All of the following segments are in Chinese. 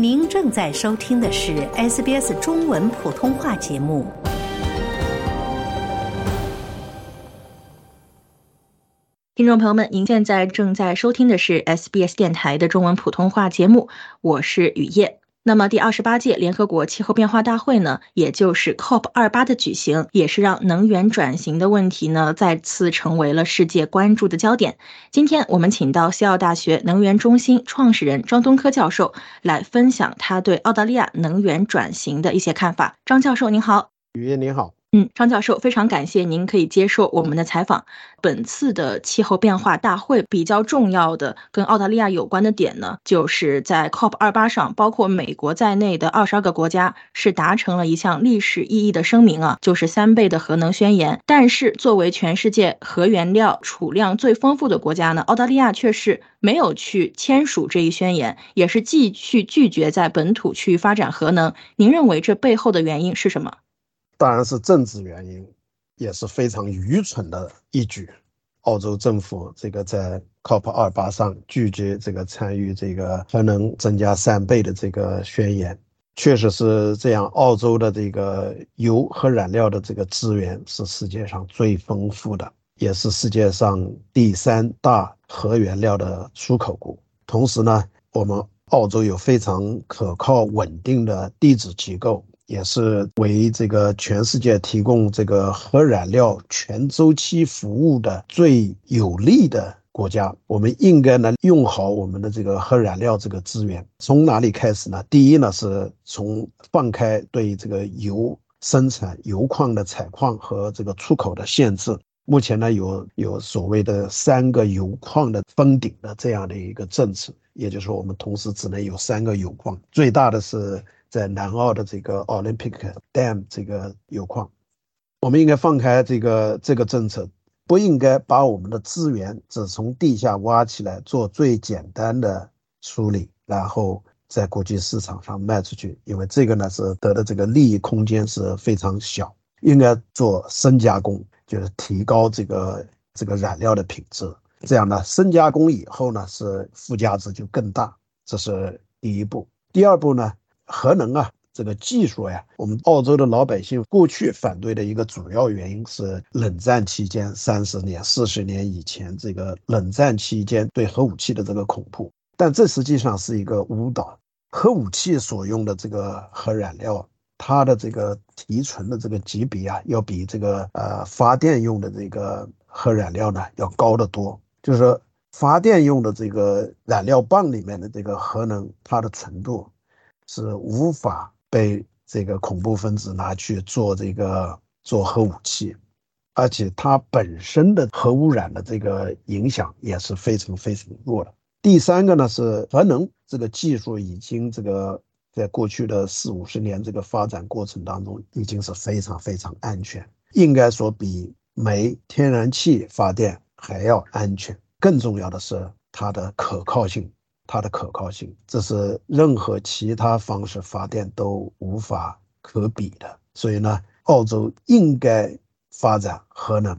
您正在收听的是 SBS 中文普通话节目。听众朋友们，您现在正在收听的是 SBS 电台的中文普通话节目，我是雨夜。那么，第二十八届联合国气候变化大会呢，也就是 COP 二八的举行，也是让能源转型的问题呢再次成为了世界关注的焦点。今天我们请到西澳大学能源中心创始人张东科教授来分享他对澳大利亚能源转型的一些看法。张教授您好，雨夜您好。嗯，张教授，非常感谢您可以接受我们的采访。本次的气候变化大会比较重要的跟澳大利亚有关的点呢，就是在 COP 二八上，包括美国在内的二十二个国家是达成了一项历史意义的声明啊，就是三倍的核能宣言。但是作为全世界核原料储量最丰富的国家呢，澳大利亚却是没有去签署这一宣言，也是继续拒绝在本土区域发展核能。您认为这背后的原因是什么？当然是政治原因，也是非常愚蠢的一举。澳洲政府这个在 COP 二八上拒绝这个参与这个核能增加三倍的这个宣言，确实是这样。澳洲的这个油和燃料的这个资源是世界上最丰富的，也是世界上第三大核原料的出口国。同时呢，我们澳洲有非常可靠稳定的地质机构。也是为这个全世界提供这个核燃料全周期服务的最有利的国家。我们应该呢用好我们的这个核燃料这个资源。从哪里开始呢？第一呢，是从放开对这个油生产、油矿的采矿和这个出口的限制。目前呢，有有所谓的三个油矿的封顶的这样的一个政策，也就是说，我们同时只能有三个油矿，最大的是。在南澳的这个 Olympic Dam 这个油矿，我们应该放开这个这个政策，不应该把我们的资源只从地下挖起来做最简单的处理，然后在国际市场上卖出去，因为这个呢是得的这个利益空间是非常小。应该做深加工，就是提高这个这个染料的品质，这样呢深加工以后呢是附加值就更大，这是第一步。第二步呢？核能啊，这个技术呀，我们澳洲的老百姓过去反对的一个主要原因是冷战期间三十年、四十年以前这个冷战期间对核武器的这个恐怖，但这实际上是一个误导。核武器所用的这个核燃料，它的这个提纯的这个级别啊，要比这个呃发电用的这个核燃料呢要高得多。就是说，发电用的这个燃料棒里面的这个核能，它的纯度。是无法被这个恐怖分子拿去做这个做核武器，而且它本身的核污染的这个影响也是非常非常弱的。第三个呢是核能这个技术已经这个在过去的四五十年这个发展过程当中已经是非常非常安全，应该说比煤、天然气发电还要安全。更重要的是它的可靠性。它的可靠性，这是任何其他方式发电都无法可比的。所以呢，澳洲应该发展核能，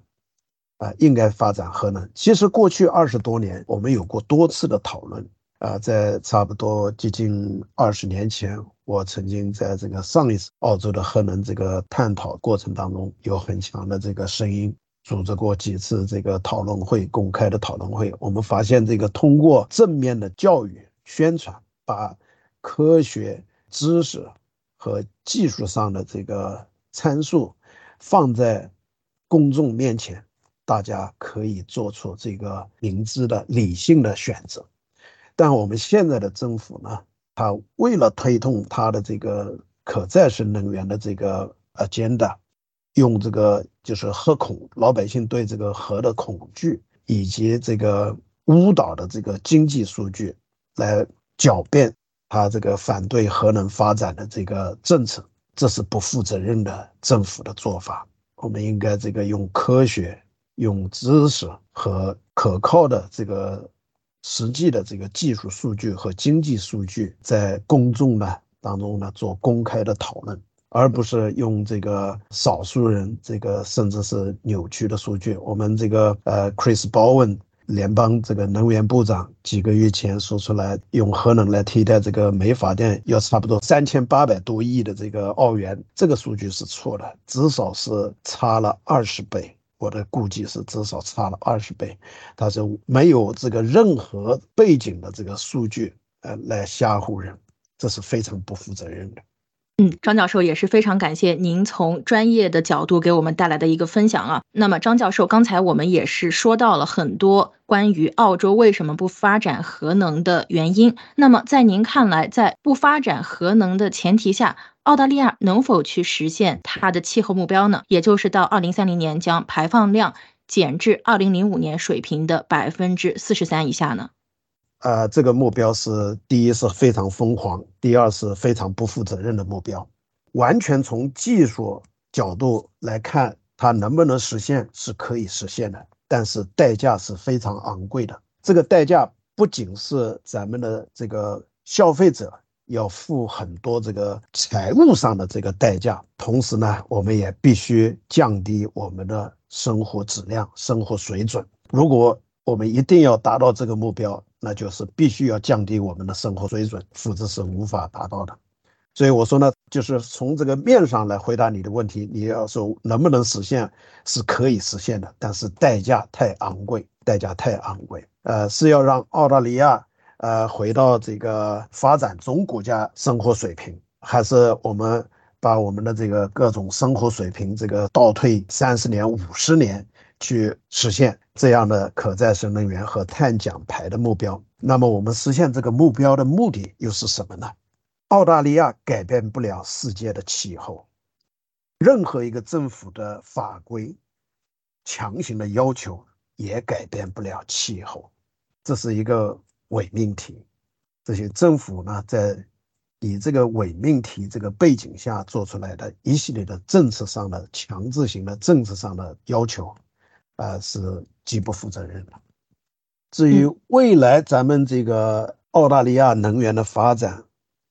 啊，应该发展核能。其实过去二十多年，我们有过多次的讨论，啊，在差不多接近二十年前，我曾经在这个上一次澳洲的核能这个探讨过程当中，有很强的这个声音。组织过几次这个讨论会，公开的讨论会，我们发现这个通过正面的教育宣传，把科学知识和技术上的这个参数放在公众面前，大家可以做出这个明智的、理性的选择。但我们现在的政府呢，他为了推动他的这个可再生能源的这个 agenda。用这个就是核恐，老百姓对这个核的恐惧，以及这个误导的这个经济数据，来狡辩他这个反对核能发展的这个政策，这是不负责任的政府的做法。我们应该这个用科学、用知识和可靠的这个实际的这个技术数据和经济数据，在公众呢当中呢做公开的讨论。而不是用这个少数人这个甚至是扭曲的数据。我们这个呃，Chris Bowen 联邦这个能源部长几个月前说出来，用核能来替代这个煤发电要差不多三千八百多亿的这个澳元，这个数据是错的，至少是差了二十倍。我的估计是至少差了二十倍，他是没有这个任何背景的这个数据，呃，来吓唬人，这是非常不负责任的。嗯，张教授也是非常感谢您从专业的角度给我们带来的一个分享啊。那么，张教授，刚才我们也是说到了很多关于澳洲为什么不发展核能的原因。那么，在您看来，在不发展核能的前提下，澳大利亚能否去实现它的气候目标呢？也就是到二零三零年将排放量减至二零零五年水平的百分之四十三以下呢？呃，这个目标是第一是非常疯狂，第二是非常不负责任的目标。完全从技术角度来看，它能不能实现是可以实现的，但是代价是非常昂贵的。这个代价不仅是咱们的这个消费者要付很多这个财务上的这个代价，同时呢，我们也必须降低我们的生活质量、生活水准。如果我们一定要达到这个目标，那就是必须要降低我们的生活水准，否则是无法达到的。所以我说呢，就是从这个面上来回答你的问题，你要说能不能实现，是可以实现的，但是代价太昂贵，代价太昂贵。呃，是要让澳大利亚呃回到这个发展中国家生活水平，还是我们把我们的这个各种生活水平这个倒退三十年、五十年？去实现这样的可再生能源和碳减排的目标。那么，我们实现这个目标的目的又是什么呢？澳大利亚改变不了世界的气候，任何一个政府的法规、强行的要求也改变不了气候，这是一个伪命题。这些政府呢，在以这个伪命题这个背景下做出来的一系列的政策上的强制性的政策上的要求。啊，是极不负责任的。至于未来咱们这个澳大利亚能源的发展，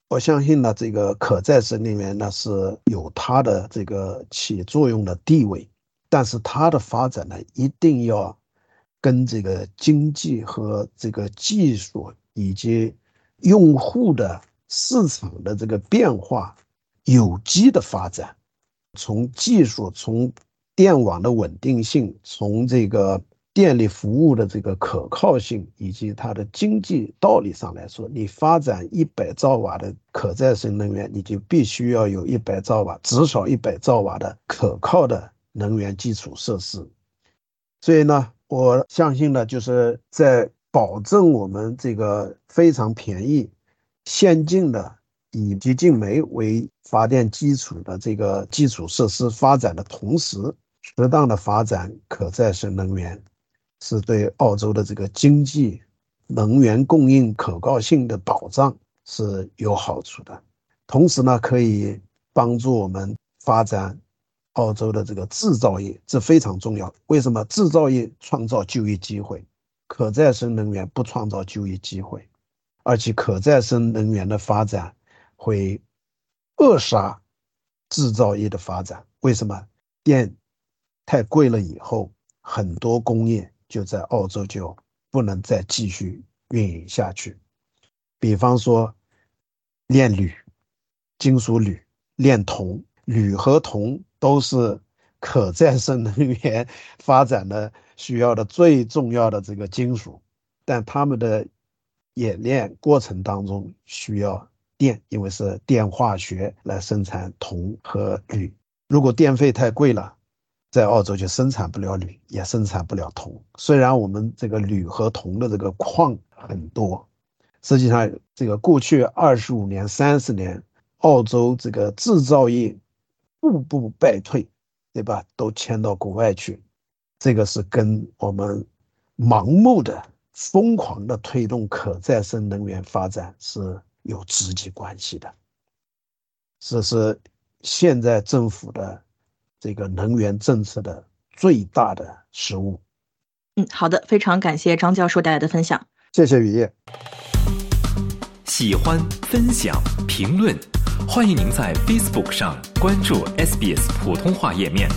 我相信呢，这个可再生能源呢是有它的这个起作用的地位，但是它的发展呢，一定要跟这个经济和这个技术以及用户的市场的这个变化有机的发展，从技术从。电网的稳定性，从这个电力服务的这个可靠性以及它的经济道理上来说，你发展一百兆瓦的可再生能源，你就必须要有一百兆瓦，至少一百兆瓦的可靠的能源基础设施。所以呢，我相信呢，就是在保证我们这个非常便宜、先进的以激进煤为发电基础的这个基础设施发展的同时，适当的发展可再生能源，是对澳洲的这个经济、能源供应可靠性的保障是有好处的。同时呢，可以帮助我们发展澳洲的这个制造业，这非常重要。为什么制造业创造就业机会，可再生能源不创造就业机会？而且可再生能源的发展会扼杀制造业的发展。为什么电？太贵了，以后很多工业就在澳洲就不能再继续运营下去。比方说炼铝、金属铝、炼铜，铝和铜都是可再生能源发展的需要的最重要的这个金属，但他们的冶炼过程当中需要电，因为是电化学来生产铜和铝。如果电费太贵了，在澳洲就生产不了铝，也生产不了铜。虽然我们这个铝和铜的这个矿很多，实际上这个过去二十五年、三十年，澳洲这个制造业步步败退，对吧？都迁到国外去，这个是跟我们盲目的、疯狂的推动可再生能源发展是有直接关系的。这是现在政府的。这个能源政策的最大的失误。嗯，好的，非常感谢张教授带来的分享。谢谢雨夜。喜欢、分享、评论，欢迎您在 Facebook 上关注 SBS 普通话页面。